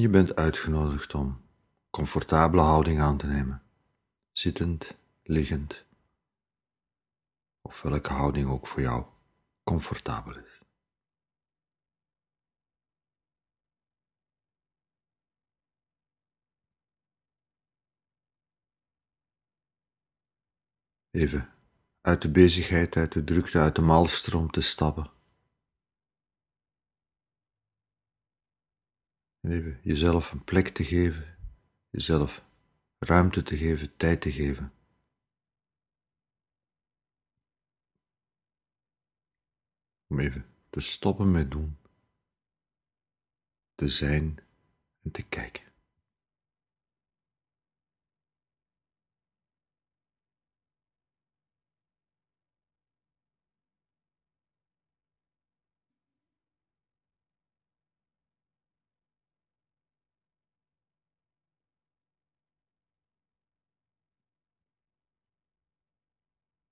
Je bent uitgenodigd om comfortabele houding aan te nemen, zittend, liggend, of welke houding ook voor jou comfortabel is. Even uit de bezigheid, uit de drukte, uit de maalstroom te stappen. En even jezelf een plek te geven, jezelf ruimte te geven, tijd te geven. Om even te stoppen met doen, te zijn en te kijken.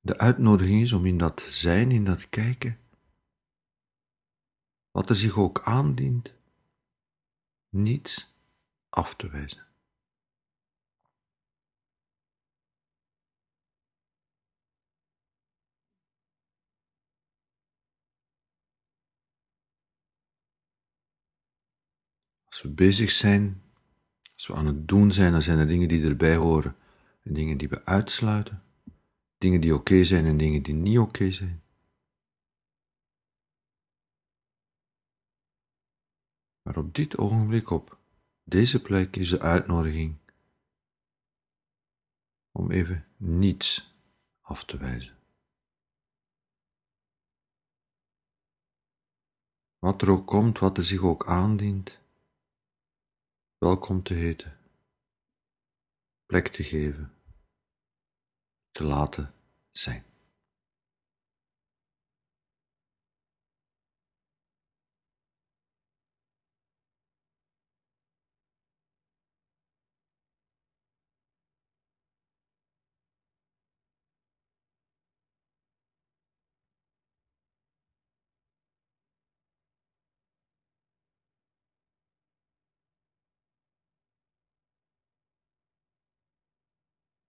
De uitnodiging is om in dat zijn, in dat kijken, wat er zich ook aandient, niets af te wijzen. Als we bezig zijn, als we aan het doen zijn, dan zijn er dingen die erbij horen en dingen die we uitsluiten. Dingen die oké zijn en dingen die niet oké zijn. Maar op dit ogenblik, op deze plek, is de uitnodiging om even niets af te wijzen. Wat er ook komt, wat er zich ook aandient, welkom te heten, plek te geven te laten zijn.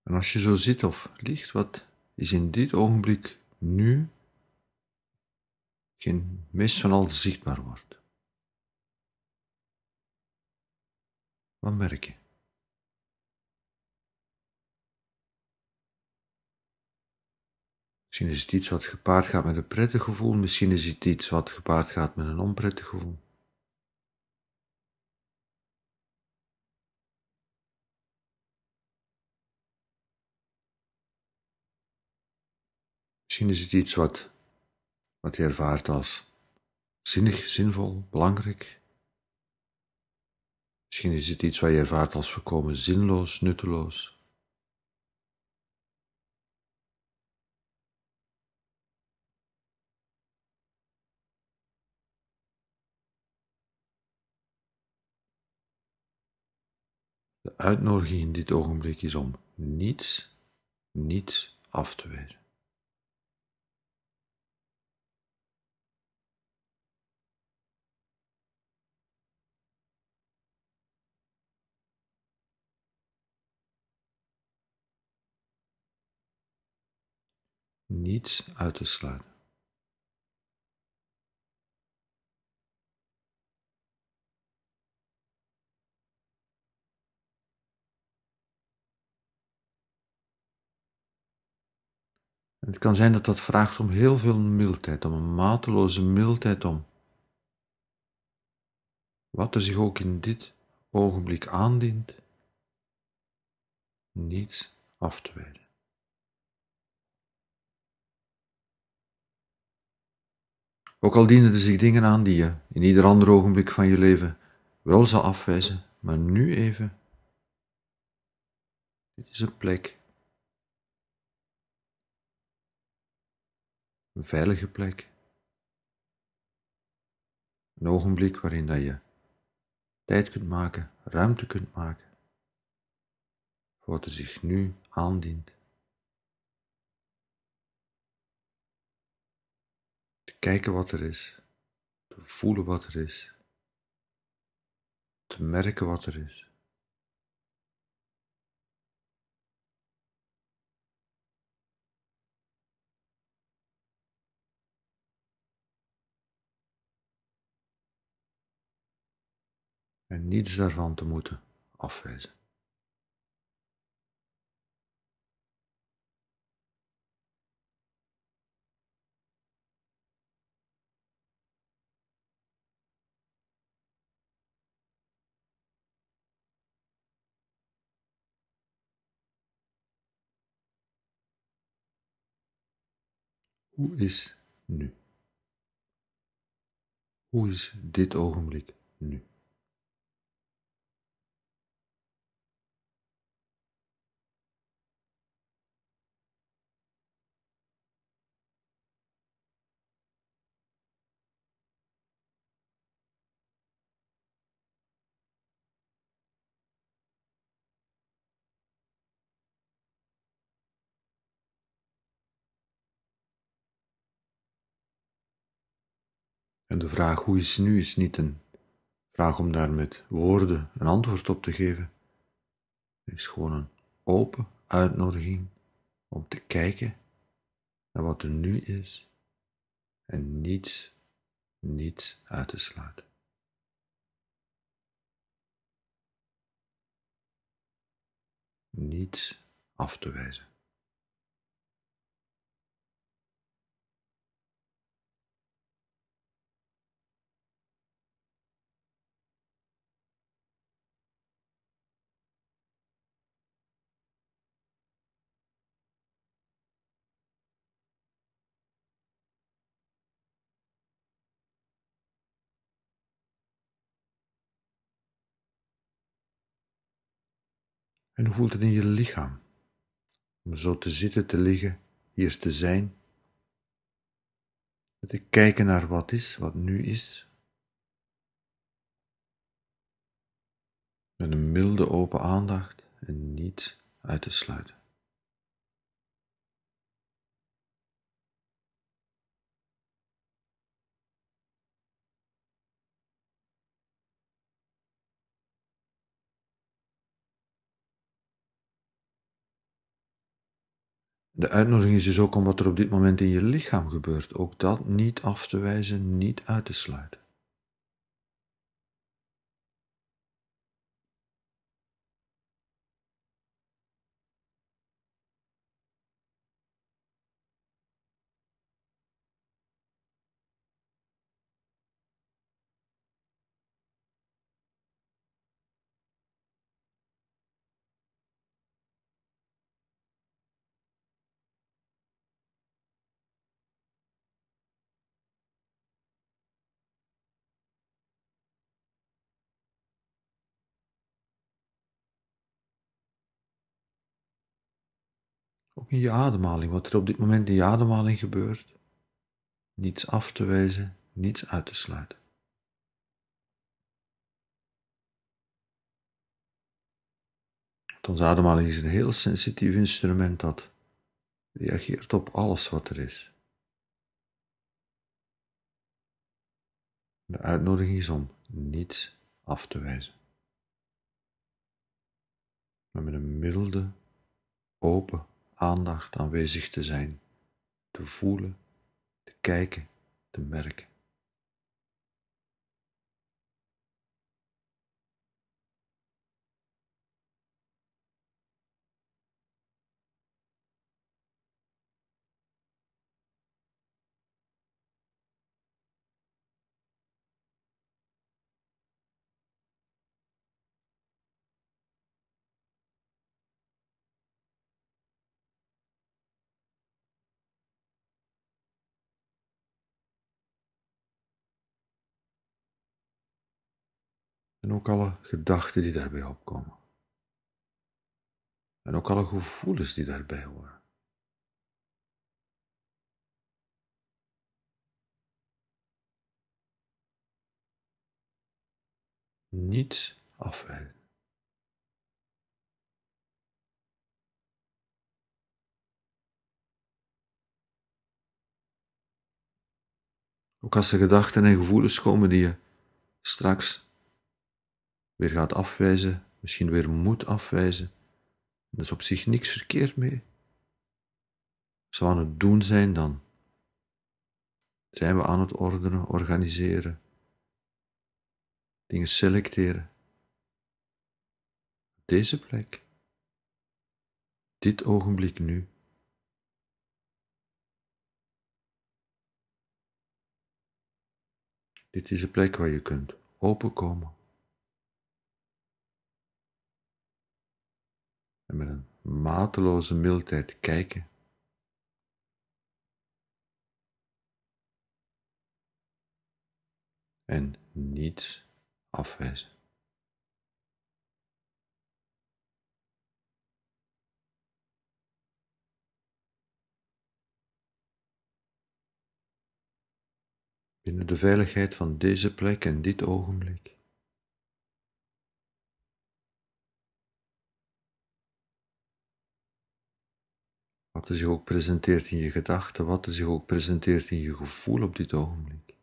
En als je zo zit of ligt, wat is in dit ogenblik nu geen meest van al zichtbaar wordt? Wat merk je? Misschien is het iets wat gepaard gaat met een prettig gevoel, misschien is het iets wat gepaard gaat met een onprettig gevoel. Misschien is het iets wat, wat je ervaart als zinnig, zinvol, belangrijk. Misschien is het iets wat je ervaart als voorkomen zinloos, nutteloos. De uitnodiging in dit ogenblik is om niets, niets af te wijzen. Niets uit te sluiten. En het kan zijn dat dat vraagt om heel veel mildheid, om een mateloze mildheid om. Wat er zich ook in dit ogenblik aandient, niets af te wijzen. Ook al dienen er zich dingen aan die je in ieder ander ogenblik van je leven wel zou afwijzen, maar nu even. Dit is een plek. Een veilige plek. Een ogenblik waarin dat je tijd kunt maken, ruimte kunt maken voor wat er zich nu aandient. Kijken wat er is, te voelen wat er is. te merken wat er is. En niets daarvan te moeten afwijzen. Hoe is nu? Hoe is dit ogenblik nu? En de vraag hoe is nu is niet een vraag om daar met woorden een antwoord op te geven. Het is gewoon een open uitnodiging om te kijken naar wat er nu is en niets, niets uit te sluiten. Niets af te wijzen. En hoe voelt het in je lichaam? Om zo te zitten, te liggen, hier te zijn. Te kijken naar wat is, wat nu is. Met een milde open aandacht en niets uit te sluiten. De uitnodiging is dus ook om wat er op dit moment in je lichaam gebeurt, ook dat niet af te wijzen, niet uit te sluiten. Ook in je ademhaling, wat er op dit moment in je ademhaling gebeurt. Niets af te wijzen, niets uit te sluiten. onze ademhaling is een heel sensitief instrument dat reageert op alles wat er is. De uitnodiging is om niets af te wijzen. Maar met een milde, open aandacht aanwezig te zijn, te voelen, te kijken, te merken. Ook alle gedachten die daarbij opkomen. En ook alle gevoelens die daarbij horen. Niets afwijzen. Ook als er gedachten en gevoelens komen die je straks weer gaat afwijzen, misschien weer moet afwijzen. Er is op zich niks verkeerd mee. Als we aan het doen zijn, dan zijn we aan het ordenen, organiseren, dingen selecteren. Deze plek, dit ogenblik nu. Dit is de plek waar je kunt openkomen. En met een mateloze mildheid kijken. En niets afwijzen. binnen de veiligheid van deze plek en dit ogenblik. Wat er zich ook presenteert in je gedachten, wat er zich ook presenteert in je gevoel op dit ogenblik.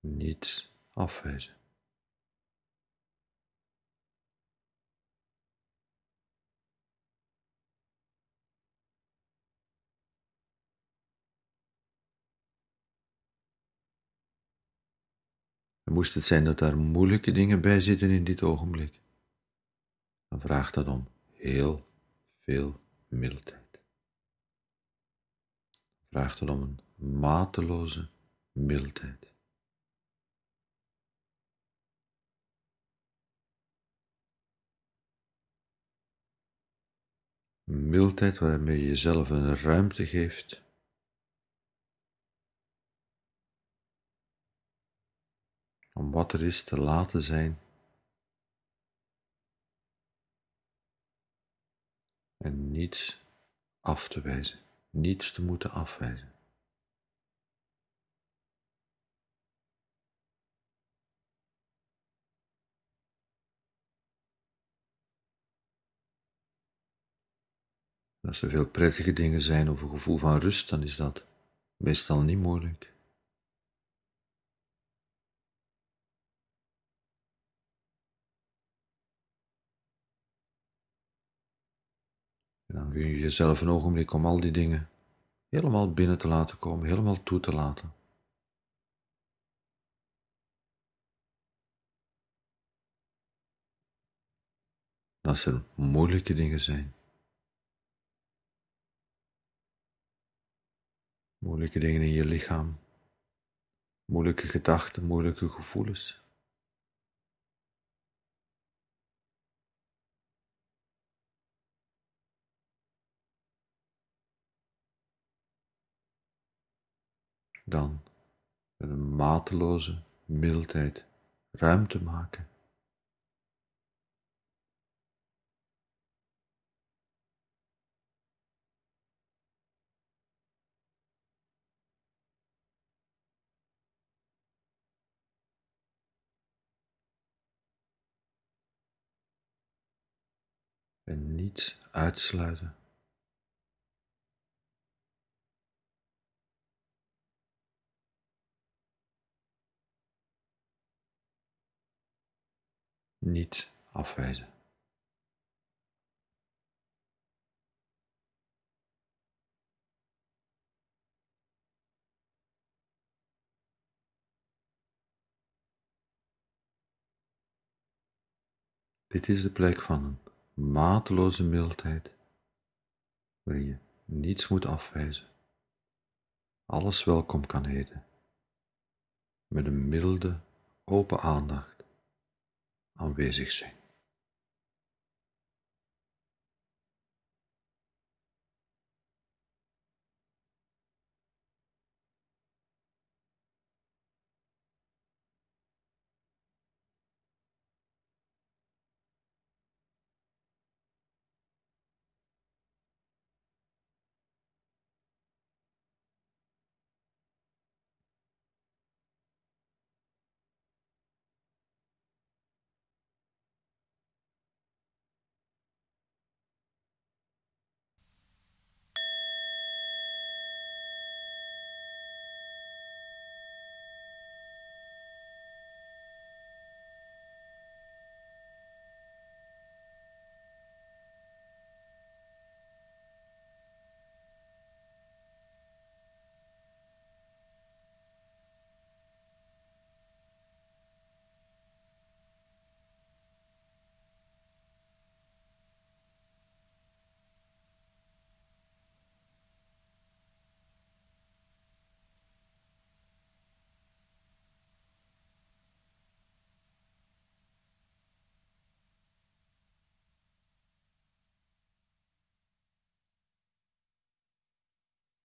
Niets afwijzen. En moest het zijn dat daar moeilijke dingen bij zitten in dit ogenblik, dan vraagt dat om heel veel mildheid. Vraagt dat om een mateloze mildheid. Mildheid waarmee je jezelf een ruimte geeft om wat er is te laten zijn. En niets af te wijzen, niets te moeten afwijzen. Als er veel prettige dingen zijn of een gevoel van rust, dan is dat meestal niet moeilijk. En dan gun je jezelf een ogenblik om al die dingen helemaal binnen te laten komen, helemaal toe te laten. als er moeilijke dingen zijn, moeilijke dingen in je lichaam, moeilijke gedachten, moeilijke gevoelens, dan een mateloze mildheid ruimte maken. En niets uitsluiten. Niet afwijzen. Dit is de plek van een mateloze mildheid, waarin je niets moet afwijzen, alles welkom kan heten, met een milde, open aandacht aanwezig zijn.